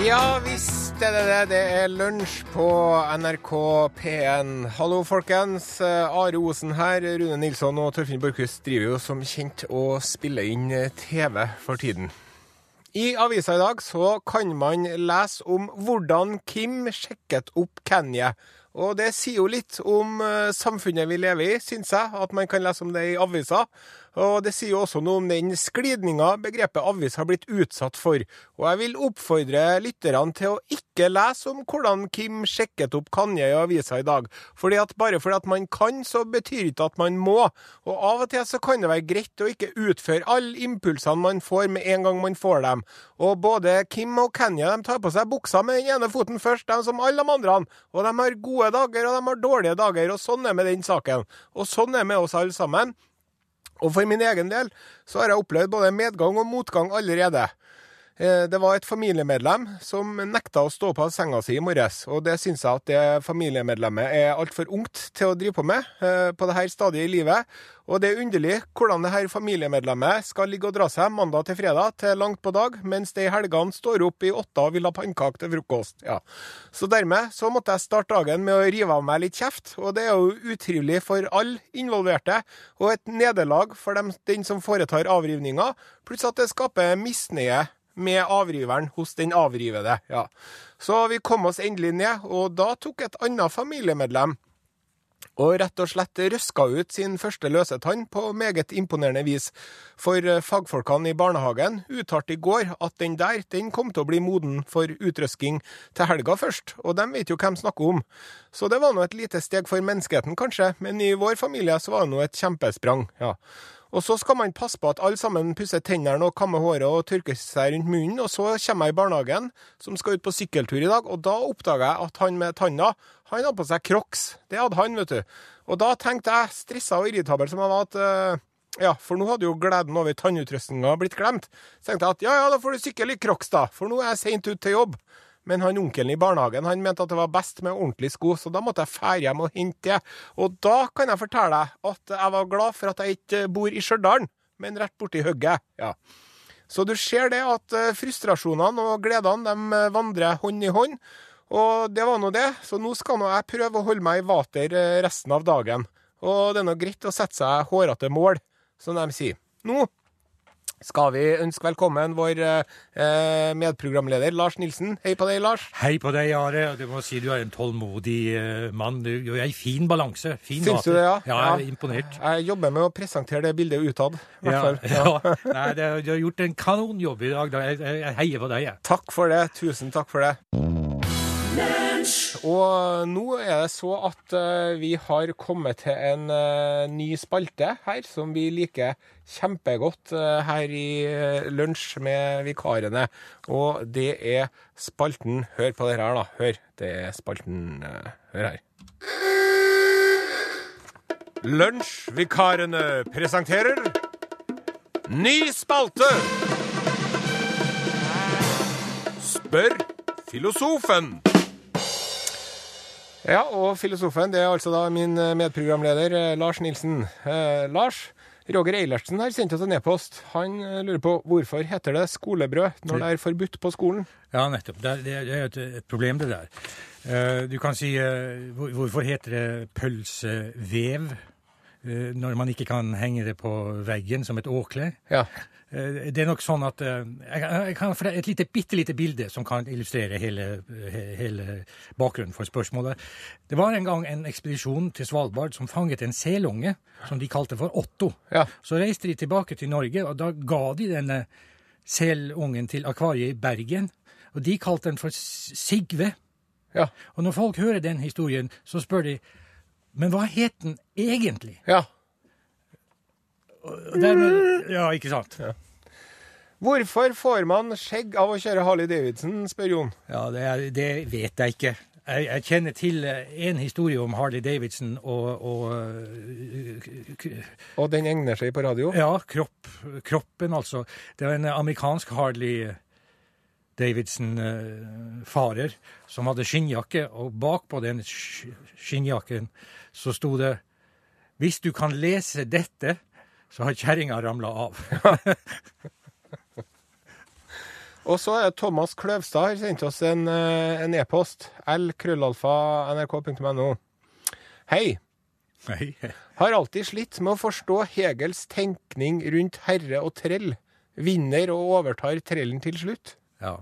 Ja visst er det det. Det er lunsj på NRK P1. Hallo, folkens. Are Osen her. Rune Nilsson og Torfinn Borchhus driver jo som kjent og spiller inn TV for tiden. I avisa i dag så kan man lese om hvordan Kim sjekket opp Kenya. Og det sier jo litt om eh, samfunnet vi lever i, syns jeg, at man kan lese om det i avisa. Og det sier jo også noe om den sklidninga begrepet avis har blitt utsatt for. Og jeg vil oppfordre lytterne til å ikke lese om hvordan Kim sjekket opp Kanye i avisa i dag. Fordi at bare fordi at man kan, så betyr ikke at man må. Og av og til så kan det være greit å ikke utføre alle impulsene man får med en gang man får dem. Og både Kim og Kanye de tar på seg buksa med den ene foten først, de som alle de andre. Og de har gode dager, og de har dårlige dager. Og sånn er med den saken. Og sånn er med oss alle sammen. Og for min egen del så har jeg opplevd både medgang og motgang allerede. Eh, det var et familiemedlem som nekta å stå på av senga si i morges, og det syns jeg at det familiemedlemmet er altfor ungt til å drive på med eh, på dette stadiet i livet. Og det er underlig hvordan det her familiemedlemmet skal ligge og dra seg mandag til fredag til langt på dag, mens det i helgene står opp i åtta og vil ha pannekaker til frokost. Ja. Så dermed så måtte jeg starte dagen med å rive av meg litt kjeft, og det er jo utrivelig for alle involverte, og et nederlag for dem, den som foretar avrivninga, pluss at det skaper misnøye med avriveren hos den avrivede. Ja. Så vi kom oss endelig ned, og da tok et annet familiemedlem og rett og slett røska ut sin første løse tann på meget imponerende vis. For fagfolkene i barnehagen uttalte i går at den der den kom til å bli moden for utrøsking til helga først, og de vet jo hvem snakker om. Så det var nå et lite steg for menneskeheten, kanskje, men i vår familie så var det nå et kjempesprang. ja. Og så skal man passe på at alle sammen pusser tennene og kammer håret og tørker seg rundt munnen. Og så kommer jeg i barnehagen, som skal ut på sykkeltur i dag, og da oppdager jeg at han med tanna, han hadde på seg crocs. Det hadde han, vet du. Og da tenkte jeg, stressa og irritabel som jeg var, at uh, ja, for nå hadde jo gleden over tannutrustninga blitt glemt. Så tenkte jeg at ja, ja, da får du sykle i crocs, da, for nå er jeg seint ut til jobb. Men han onkelen i barnehagen han mente at det var best med ordentlige sko, så da måtte jeg fære hjem og hente det. Og da kan jeg fortelle deg at jeg var glad for at jeg ikke bor i Stjørdal, men rett borti hugget. Ja. Så du ser det at frustrasjonene og gledene de vandrer hånd i hånd. Og det var nå det, så nå skal nå jeg prøve å holde meg i vater resten av dagen. Og det er nå greit å sette seg hårete mål, som de sier. Nå skal vi ønske velkommen vår eh, medprogramleder Lars Nilsen. Hei på deg, Lars. Hei på deg, Are. Du må si du er en tålmodig eh, mann. Du er i fin balanse. Fin Syns du det, ja? Ja, jeg er imponert. Jeg jobber med å presentere det bildet utad, i hvert Ja, fall. ja. Nei, det, du har gjort en kanonjobb i dag. Jeg, jeg heier på deg, jeg. Takk for det. Tusen takk for det. Og nå er det så at eh, vi har kommet til en eh, ny spalte her, som vi liker kjempegodt eh, her i Lunsj med vikarene. Og det er spalten Hør på det her, da. Hør. Det er spalten Hør her. Lunsjvikarene presenterer ny spalte! Spør filosofen. Ja, og filosofen det er altså da min eh, medprogramleder eh, Lars Nilsen. Eh, Lars, Roger Eilertsen har sendt oss en e-post. Han eh, lurer på hvorfor heter det skolebrød når det er forbudt på skolen? Ja, nettopp. Det, er- det er- et, et problem, det der. Eh, du kan si eh, Hvorfor heter det pølsevev når man ikke kan henge det på veggen som et åkle? Ja. Eh, Det er nok sånn at eh, jeg kan få et lite, bitte lite bilde som kan illustrere hele, hele bakgrunnen for spørsmålet. Det var en gang en ekspedisjon til Svalbard som fanget en selunge som de kalte for Otto. Ja. Så reiste de tilbake til Norge, og da ga de denne selungen til akvariet i Bergen. Og de kalte den for Sigve. Ja. Og når folk hører den historien, så spør de men hva het den egentlig? ja. Dermed, ja, ikke sant? Hvorfor får man skjegg av å kjøre Harley Davidson, spør Jon. Ja, det, er, det vet jeg ikke. Jeg, jeg kjenner til en historie om Harley Davidson og, og øh, Og den egner seg på radio. Ja, kropp, kroppen, altså. Det var en amerikansk Harley Davidson-farer som hadde skinnjakke, og bakpå den skinnjakken så sto det Hvis du kan lese dette, så har kjerringa ramla av. Og så er Thomas Kløvstad har sendt oss en eh, e-post. E l.krøllalfa.nrk.no. Hei. Hei. Har alltid slitt med å forstå Hegels tenkning rundt herre og trell. Vinner og overtar trellen til slutt. Ja.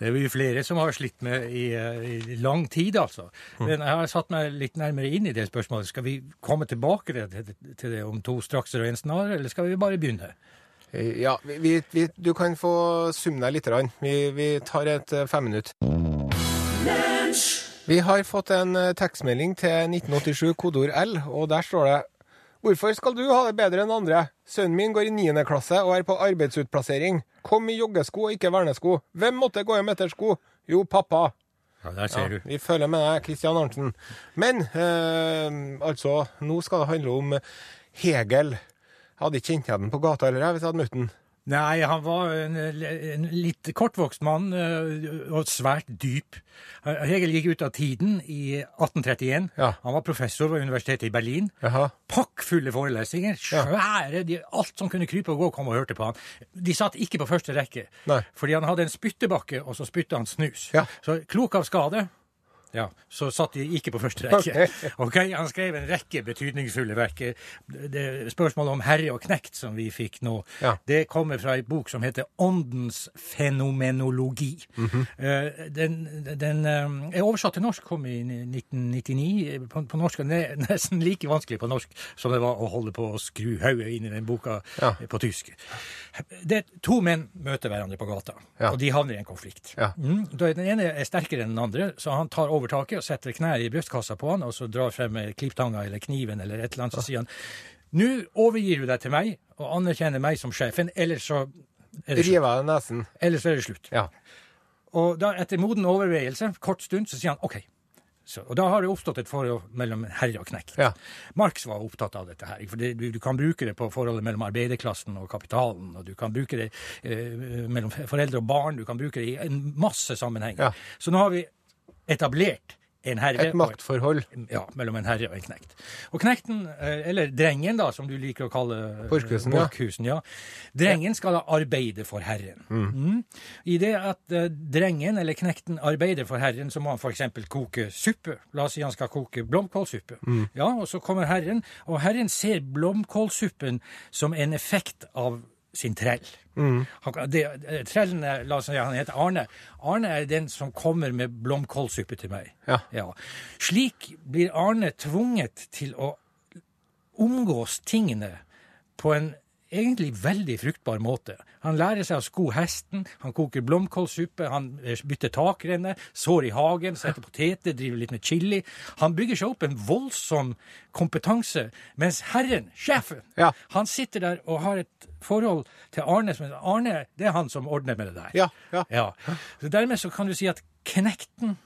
Det er vi flere som har slitt med i, eh, i lang tid, altså. Men jeg har satt meg litt nærmere inn i det spørsmålet. Skal vi komme tilbake til det, til det om to strakser og en snar, eller skal vi bare begynne? Eh, Ja, vi, vi, du kan få summe deg litt. grann. Vi, vi tar et eh, femminutt. Vi har fått en tekstmelding til 1987, kodord L, og der står det Hvorfor skal du ha det bedre enn andre? Sønnen min går i 9. klasse og er på arbeidsutplassering. Kom i joggesko og ikke vernesko. Hvem måtte gå hjem etter sko? Jo, pappa. Ja, der ser Ja, du. vi følger med deg, Kristian Arntzen. Men eh, altså, nå skal det handle om Hegel. Jeg hadde ikke kjent igjen den på gata heller, hvis jeg hadde møtt den. Nei, han var en, en litt kortvokst mann eh, og svært dyp. Hegel gikk ut av tiden i 1831. Ja. Han var professor ved universitetet i Berlin. Aha. Pakkfulle forelesninger. Svære. De, alt som kunne krype og gå, kom og hørte på han. De satt ikke på første rekke. Nei. Fordi han hadde en spyttebakke, og så spytta han snus. Ja. Så klok av skade. Ja, Så satt de ikke på første rekke. Ok, Han skrev en rekke betydningsfulle. Det Spørsmålet om herre og knekt som vi fikk nå, Ja. det kommer fra ei bok som heter Åndens fenomenologi. Mm -hmm. den, den eh, er oversatt til norsk, kom i 1999 på, på norsk. Den er nesten like vanskelig på norsk som det var å holde på å skru hodet inn i den boka Ja. på tysk. Det To menn møter hverandre på gata, Ja. og de havner i en konflikt. Ja. Mm, den ene er sterkere enn den andre, så han tar over taket og setter knær i brystkassa på han, og så drar frem klipptanga eller kniven eller et eller annet, så sier han nå overgir du deg til meg og anerkjenner meg som sjefen, ellers så er det slutt. Rive av nesen. Ellers så er det slutt. Ja. Og da, etter moden overveielse, kort stund, så sier han OK. Så, og da har det oppstått et forhold mellom herre og knekt. Ja. Marx var opptatt av dette her. for det, du, du kan bruke det på forholdet mellom arbeiderklassen og kapitalen. Og du kan bruke det eh, mellom foreldre og barn. Du kan bruke det i en masse sammenhenger. Ja. Så nå har vi etablert en herre Et maktforhold. og, ja, mellom en herre og en knekt. Og knekten, eh, eller drengen da, som du liker å kalle eh, Borchhusen, ja. Ja. Drengen skal da arbeide for herren. Mm. I det at eh, drengen eller knekten arbeider for herren, så må han f.eks. koke suppe. La oss si han skal koke blomkålsuppe. Ja, og så kommer herren, og herren ser blomkålsuppen som en effekt av sin trell. Han, det, eh, trellen la oss si han heter Arne. Arne er den som kommer med blomkålsuppe til meg. Ja. Slik blir Arne tvunget til å omgås tingene på en egentlig veldig fruktbar måte. Han lærer seg å sko hesten, han koker blomkålsuppe, han eh, bytter takrenne, sår i hagen, setter poteter, driver litt med chili. Han bygger seg opp en voldsom kompetanse, mens herren, sjefen, Ja. han sitter der og har et forhold til Arne som Arne, det er han som ordner med det der. Ja, ja. Ja. Så dermed så kan du si at knekten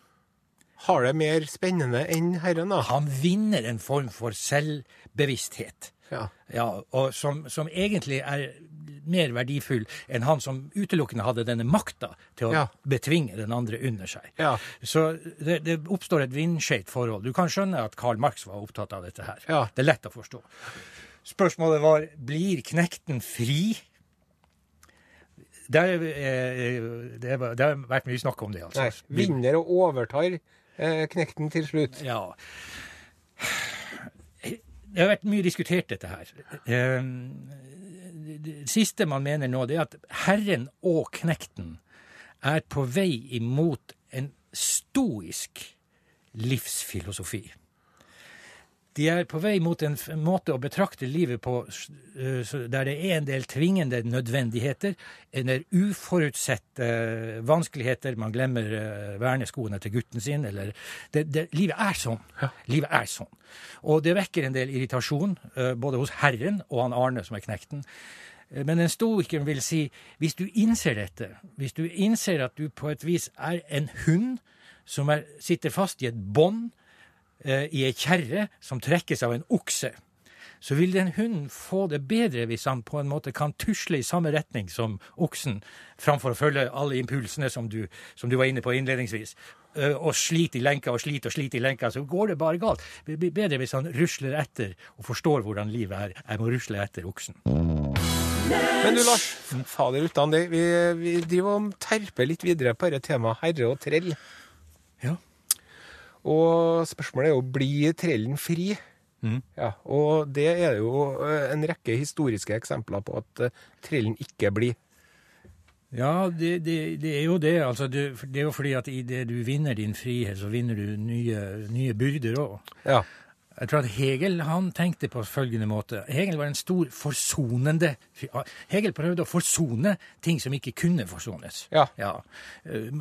Har det mer spennende enn herren, da? han vinner en form for selvbevissthet. Ja. Ja, og som, som egentlig er mer verdifull enn han som utelukkende hadde denne makta til å Ja. betvinge den andre under seg. Ja. Så det, det oppstår et vindskjevt forhold. Du kan skjønne at Karl Marx var opptatt av dette her. Ja. Det er lett å forstå. Spørsmålet var blir knekten fri. Det, er, eh, det, er, det har vært mye snakk om det, altså. Nei. Vinner og overtar eh, knekten til slutt. Ja. Det har vært mye diskutert, dette her. Eh, Det siste man mener nå, det er at herren og knekten er på vei imot en stoisk livsfilosofi. De er på vei mot en måte å betrakte livet på eh, der det er en del tvingende nødvendigheter, en del uforutsette eh, vanskeligheter. Man glemmer eh, verneskoene til gutten sin. Eller det, det, livet er sånn. Livet er sånn. Og det vekker en del irritasjon, både hos herren og han Arne, som er knekten. Men en stoiker vil si, hvis du innser dette, hvis du innser at du på et vis er en hund som er, sitter fast i et bånd, i ei kjerre som trekkes av en okse, så vil den hunden få det bedre hvis han på en måte kan tusle i samme retning som oksen, framfor å følge alle impulsene som du, som du var inne på innledningsvis. Eh, Og slite i lenka og slite og slite i lenka, så går det bare galt. Det blir bedre hvis han rusler etter og forstår hvordan livet er. Jeg må rusle etter oksen. Men du, Lars. Fader utan det. Vi, vi driver og terper litt videre på dette temaet herre og trell. Ja. Og spørsmålet er jo blir trellen fri? Mm. Ja, og det er jo eh, en rekke historiske eksempler på at eh, trellen ikke blir. Ja, det, det, det er jo det. Altså, det, det er jo fordi at idet du vinner din frihet, så vinner du nye, nye byrder òg. Ja. Jeg tror at Hegel han tenkte på følgende måte. Hegel var en stor forsonende Hegel prøvde å forsone ting som ikke kunne forsones. Ja. ja.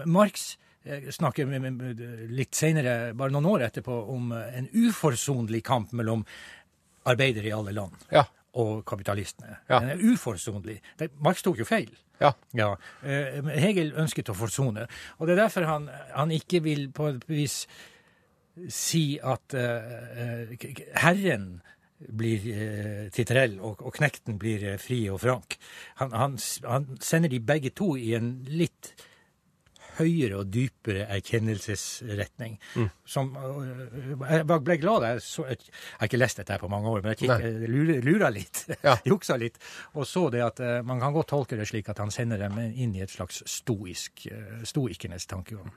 Marx eh, snakker med- med- litt senere, bare noen år etterpå, om en uforsonlig kamp mellom arbeidere i alle land Ja. og kapitalistene. Ja. Den er uforsonlig. Marx tok jo feil. Ja. Ja, eh, Hegel ønsket å forsone. Og det er derfor han, han ikke vil på et vis si at k- herren blir uh, titterell, og, og knekten blir eh, fri og frank. Han, han, han sender de begge to i en litt høyere og dypere erkjennelsesretning. Som øh, Jeg ble glad. Jeg, så, jeg, har ikke lest dette her på mange år, men jeg, kikk, lura litt. Ja. Juksa litt. Og så det at eh, man kan godt tolke det slik at han sender dem inn i et slags stoisk, stoikernes tankegang.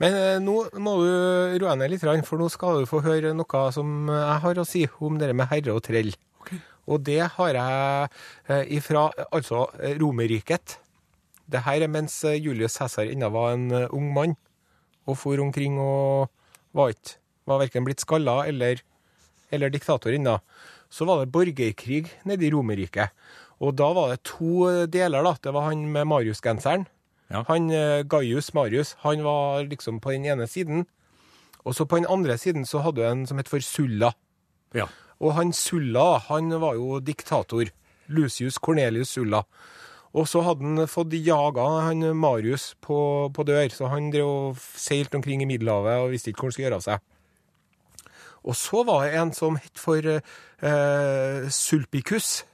Men nå må du roe ned litt, for nå skal du få høre noe som jeg har å si om det med herre og trell. Og det har jeg ifra altså Romerriket. Det her er mens eh, Julius Cæsar ennå var en eh, ung mann og for omkring og var ikke var verken blitt skalla eller, eller diktator ennå. Så var det borgerkrig nede i Romerriket. Og da var det to eh, deler. da. Det var han med Marius-genseren. Ja. Han Gaius Marius han var liksom på den ene siden. Og så på den andre siden så hadde du en som het for Sulla. Ja. Og han Sulla, han var jo diktator. Lucius Cornelius Sulla. Og så hadde han fått jaga han Marius på, på dør, så han drev og seilte omkring i Middelhavet og visste ikke hvor han skulle gjøre av seg. Og så var det en som het for eh, Sulpicus.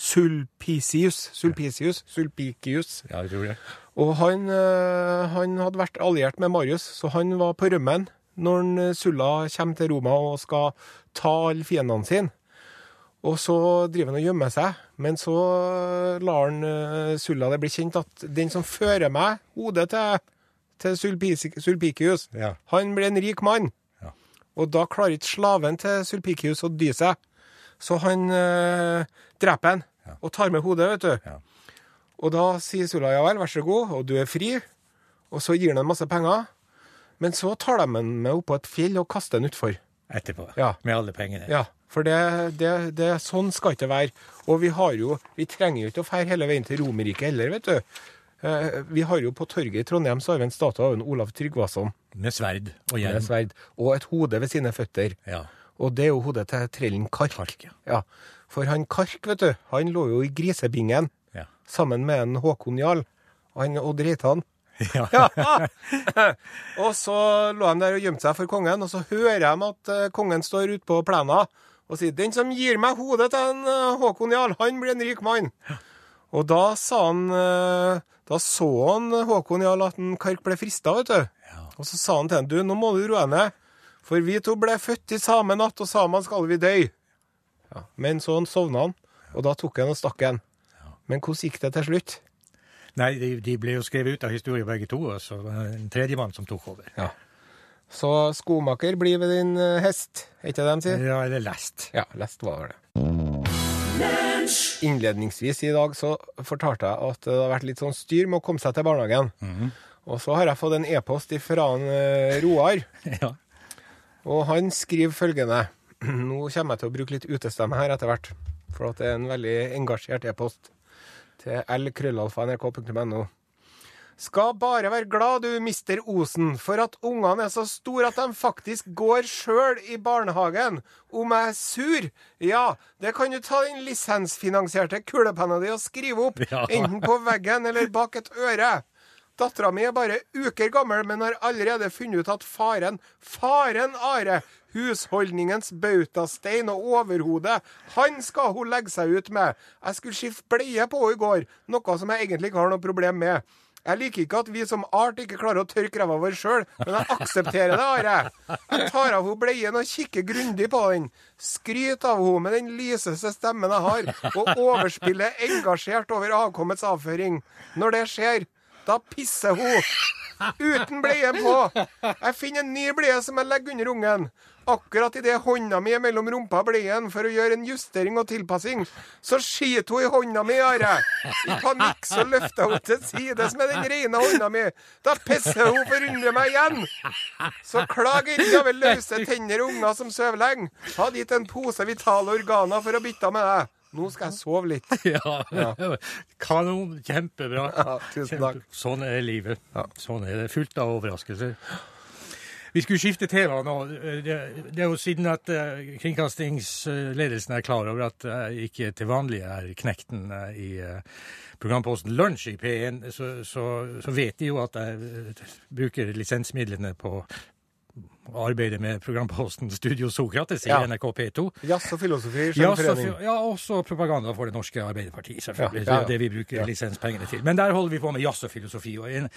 Sulpicius. Sulpicius. Sulpicius. ja, jeg tror det. Og han, eh, han hadde vært alliert med Marius, så han var på rømmen når eh, Sulla kommer til Roma og skal ta alle fiendene sine. Og så driver han og gjemmer seg, men så lar han eh, Sulla det bli kjent at den som fører meg hodet til, til Sulpikius, Sulpicius, Ja. han blir en rik mann. Ja. Og da klarer ikke slaven til Sulpicius å dy seg, så han eh, dreper han og tar med hodet, vet du. Ja. Og da sier Sulla ja vel, vær så god, og du er fri. Og så gir han en masse penger. Men så tar de han med på et fjell og kaster han utfor. Etterpå. Ja. Med alle pengene. Ja, for det, det, det, sånn skal ikke være. Og vi har jo, vi trenger jo ikke å fære hele veien til Romerike heller, vet du. Eh, Vi har jo på torget i Trondheim så har vi en statue av en Olav Tryggvason Med sverd og med hjelm. sverd, og et hode ved sine føtter. Ja. Og det er jo hodet til trellen Kark. Kark, ja. ja. For han Kark, vet du, han lå jo i grisebingen Ja. sammen med en Håkon Jarl. Han Odd Reitan. Ja. og så lå han der og gjemte seg for kongen, og så hører de at eh, kongen står ute på plena og sier 'Den som gir meg hodet til en eh, Håkon Jarl, han blir en rik mann'. Og da sa han eh, Da så han Håkon Jarl at en Kark ble frista, vet du. Og så sa han til han 'Du, nå må du roe ned, for vi to ble født i samme natt, og sammen skal vi dø'. Ja. Men så sovna han, og da tok han og stakk han. Men hvordan gikk det til slutt? Nei, de, de ble jo skrevet ut av historie begge to, og så var det en tredjemann som tok over. Ja. Så skomaker blir ved din eh, hest, er ikke det de sier? Ja, eller lest. Ja, lest var det. Innledningsvis i dag så fortalte jeg at det har vært litt sånn styr med å komme seg til barnehagen. Og så har jeg fått en e-post fra Roar, Ja. og han skriver følgende Nå kommer jeg til å bruke litt utestemme her etter hvert, for at det er en veldig engasjert e-post til lkrøllalfa.nrk.no. Skal bare være glad du, mister Osen, for at ungene er så store at de faktisk går sjøl i barnehagen. Om jeg er sur? Ja, det kan du ta den lisensfinansierte kulepenna di og skrive opp, Ja. enten på veggen eller bak et øre. Dattera mi er bare uker gammel, men har allerede funnet ut at faren, faren Are, husholdningens bautastein og overhode, han skal hun legge seg ut med. Jeg skulle skifte bleie på henne i går, noe som jeg egentlig ikke har noe problem med. Jeg liker ikke at vi som art ikke klarer å tørke ræva vår sjøl, men jeg aksepterer det, Are. Jeg tar av henne bleien og kikker grundig på den. Skryter av henne med den lyseste stemmen jeg har, og overspiller engasjert over avkommets avføring. Når det skjer, da pisser hun. Uten bleie på. Jeg finner en ny bleie som jeg legger under ungen. Akkurat idet hånda mi er mellom rumpa og bleien for å gjøre en justering og tilpassing, så skiter hun i hånda mi, Are. I panikk så løfter hun til sides med den rene hånda mi. Da pisser hun forundrer meg igjen. Så klag ikke over løse tenner og unger som sover lenge. Ha dit en pose vitale organer for å bytte med deg. Nå skal jeg sove litt. Ja. Kanon. Kjempebra. Ja, tusen takk. Sånn er livet. Ja. Sånn er det. Fullt av overraskelser. Vi skulle skifte tema nå. Det, det er jo siden at eh, kringkastingsledelsen er klar over at jeg ikke til vanlig er knekten eh, i eh, programposten Lunsj i P1, så, så, så vet de jo at jeg eh, bruker lisensmidlene på å arbeide med programposten Studio Sokrates i Ja. NRK P2. Jazz og filosofi, Ja, skjønnforening. ja, også propaganda for det norske Arbeiderpartiet, selvfølgelig. Ja, ja. Det er det vi bruker lisenspengene til. Men der holder vi på med jazz og filosofi. Og en,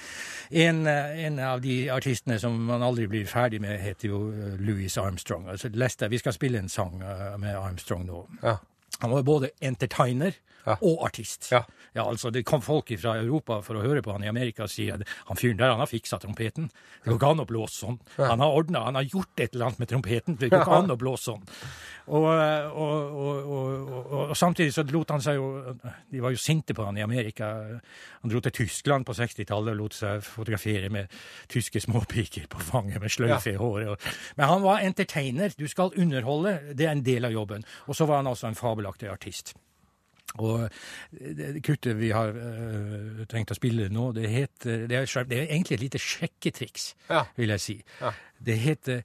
en, en av de artistene som man aldri blir ferdig med, heter jo eh, Louis Armstrong. Altså, Lester, vi skal spille en sang eh, med Armstrong nå. Ja. Han var både entertainer Ja. og artist. Ja. altså Det kom folk fra Europa for å høre på han i Amerika og si at han fyren der han har fiksa trompeten. Det går ikke an å blåse sånn. Han har ordna, han har gjort et eller annet med trompeten. Det går ikke an å blåse sånn. Og, og, og, og, samtidig så lot han seg jo De var jo sinte på han i Amerika. Han dro til Tyskland på 60-tallet og lot seg fotografere med tyske småpiker på fanget med sløyfe i håret. Men han var entertainer. Du skal underholde. Det er en del av jobben. Og så var han altså en fabelaktig artist. Og kuttet vi har uh, tenkt å spille nå, det heter Det er, det er egentlig et lite sjekketriks, Ja. vil jeg si. Ja. Det heter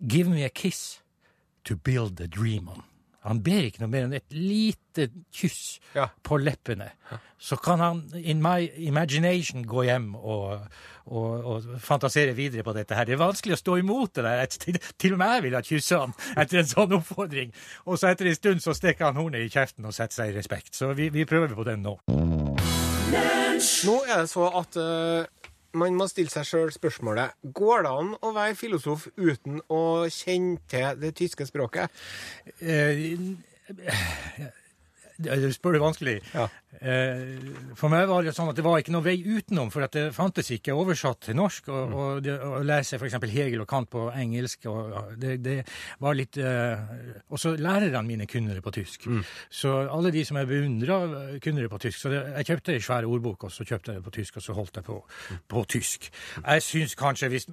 Give me a kiss to build a dream on. Han ber ikke noe mer enn et lite kyss Ja. på leppene. Så kan han in my imagination gå hjem og, og, og fantasere videre på dette her. Det er vanskelig å stå imot det der. Til, til og med jeg ville ha kyssa han etter en sånn oppfordring. Og så etter en stund så stikker han hornet i kjeften og setter seg i respekt. Så vi, vi prøver på den nå. Nå er det så at eh, man må stille seg sjøl spørsmålet Går det an å være filosof uten å kjenne til det tyske språket? Eh, Du spør det vanskelig. Ja. Eh, For meg var det sånn at det var ikke noe vei utenom, for at det fantes ikke oversatt til norsk. Og, og det, å lese f.eks. Hegel og Kant på engelsk, og det, det var litt uh, Også lærerne mine kunne det på tysk. Så alle de som jeg beundra, kunne det på tysk. Så det, jeg kjøpte ei svær ordbok, og så kjøpte jeg det på tysk, og så holdt jeg på på tysk. Jeg syns kanskje hvis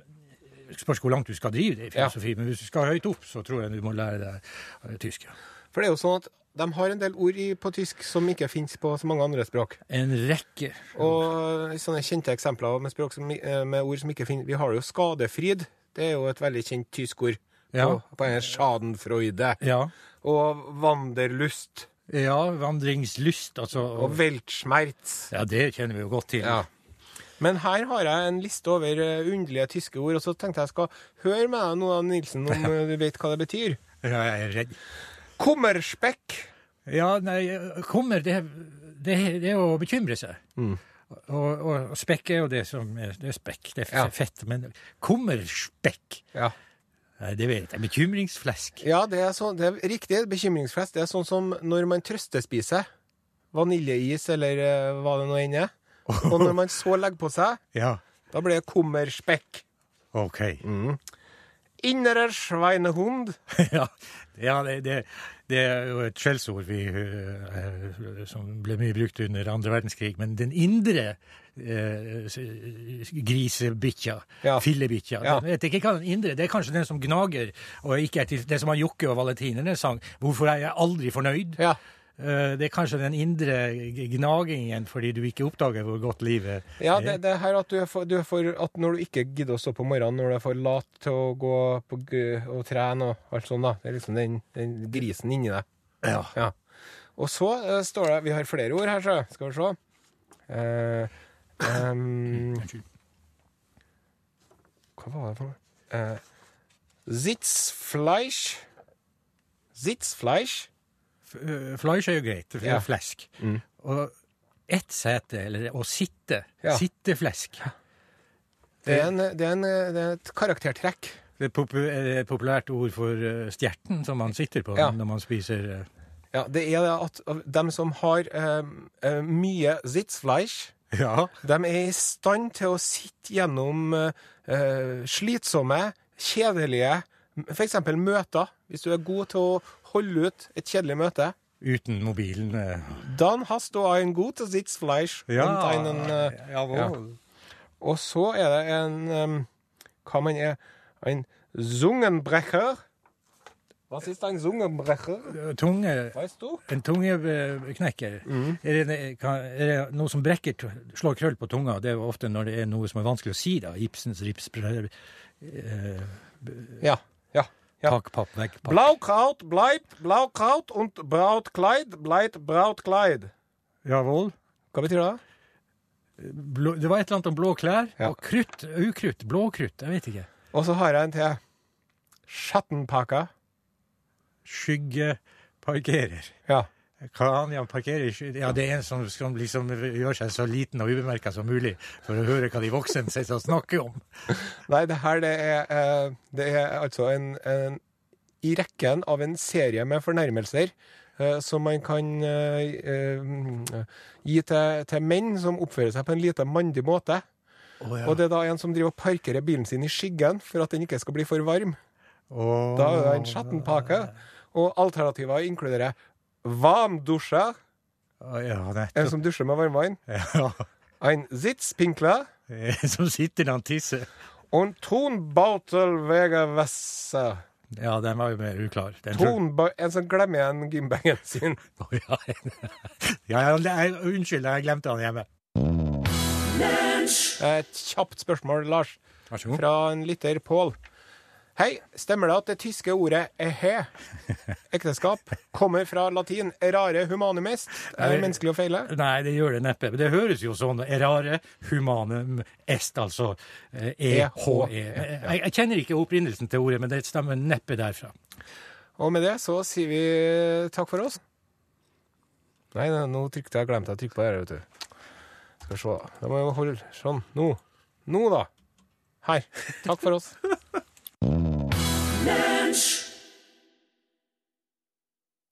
Spørs hvor langt du skal drive det i Ja. filosofi, men hvis du skal høyt opp, så tror jeg du må lære deg eh, tysk. ja. For det er jo sånn at de har en del ord i, på tysk som ikke fins på så mange andre språk. En rekke. Og sånne kjente eksempler med, språk som, eh, med ord som ikke finnes Vi har jo skadefryd. Det er jo et veldig kjent tysk ord. Ja. På, på en schadenfreude. Ja. Og vanderlust. ja, vandringslyst, altså. Og weltschmerz. Ja, det kjenner vi jo godt til. Ja. Men her har jeg en liste over eh, underlige tyske ord, og så tenkte jeg skal høre med deg nå, Nilsen, om eh, du vet hva det betyr. Ja, jeg er redd. Kummerspekk. Ja, nei, kommer det, det, det er å bekymre seg. Mm. Og, og spekk er jo det som er, det er spekk, det er Ja. fett. Men kummerspekk, Ja. det vet jeg. Bekymringsflesk. ja, det er, så, det er riktig. Bekymringsflesk. Det er sånn som når man trøstespiser vaniljeis eller eh, hva det nå enn er. Og når man så legger på seg, Ja, da blir det kummerspekk. OK. Innere schweinehund. ja, ja det, det, det er jo et skjellsord vi, eh, som ble mye brukt under andre verdenskrig. Men den indre uh, grisebikkja, Ja. fillebikkja Ja. Jeg vet ikke hva den indre Det er kanskje den som gnager, og ikke er til det som har Jokke og Valentinerne sang 'Hvorfor er jeg aldri fornøyd'? Ja. Eh, det er kanskje den indre gnagingen fordi du ikke oppdager hvor godt livet Ja, er. det, det her at du er, for, du er for At når du ikke gidder å stå på morgenen, når du er for lat til å gå på, og trene og alt sånt, da. Det er liksom den, den grisen inni deg. Ja. Ja. Og så uh, står det Vi har flere ord her, så skal vi se. Uh, um, hva var det for noe? Uh, Sitzfleisch. Sitzfleisch. Eh, Fleisch er jo greit, for det er flesk. Mm. Og ett sete, eller å sitte. Sitteflesk. Det er, en, det, er en, det er et karaktertrekk. Det er et populært ord for eh, stjerten som man sitter på Ja. når man spiser eh, Ja, det er at de som har eh, eh, mye sitzfleisch, Ja. de er i stand til å sitte gjennom eh, eh, slitsomme, kjedelige f.eks. møter. Hvis du er god til å holde ut et kjedelig møte. Uten mobilen. eh. Dann hast du ein gutes Sitzfleisch Ja, einen eh, jawohl. Og så er det en um, Hva man er En Zungenbrecher. Was ist ein Zungenbrecher? Tunge, Weißt du? en tungeknekker. Er, det, er det noe som brekker, slår krøll på tunga? Det er ofte når det er noe som er vanskelig å si. da. Ibsens rips... Eh, Ja. ja, ja. Blau kraut Blaukraut bleibt Blaukraut und Brautkleid bleibt Brautkleid. Jawohl. Hva betyr det? Blå, det var et eller annet om blå klær. Ja. Og krutt. Ukrutt. Blåkrutt. Jeg vet ikke. Og så har jeg en til. Schattenpaka. Skyggeparkerer. Ja. Ja, parkerer Ja, det er en som, som liksom gjør seg så liten og ubemerka som mulig for å høre hva de voksne sitter og snakker om. Nei, det her det er, eh, det er altså en, en I rekken av en serie med fornærmelser eh, som man kan eh, gi til, til menn som oppfører seg på en lite mandig måte. Og det er da en som driver og parkerer bilen sin i skyggen for at den ikke skal bli for varm. Oh. Da er det en schattenpake. Og alternativer inkluderer varmdusjer, Ja, en som dusjer med varmvann, Ja. en sitzpinkler Som sitter når han tisser. og Tonbautelwegewasser. Ja, den var jo mer uklar. Tonba en som glemmer igjen gymbagen sin. Oh, ja, ja, nei, unnskyld, jeg glemte han hjemme. Et kjapt spørsmål, Lars, fra en lytter Pål. Hei, stemmer det at det tyske ordet ehe, ekteskap, kommer fra latin erare humanum est? Er det menneskelig å feile? Nei, det gjør det neppe. Men det høres jo sånn erare humanum est, altså eh, EHE. Jeg, jeg kjenner ikke opprinnelsen til ordet, men det stemmer neppe derfra. Og med det så sier vi takk for oss. Nei, nei, nå trykte jeg, glemte jeg å trykke på det her, vet du. Skal vi se, da. Da må jeg holde sånn. Nå. Nå, da. Her. Takk for oss. name.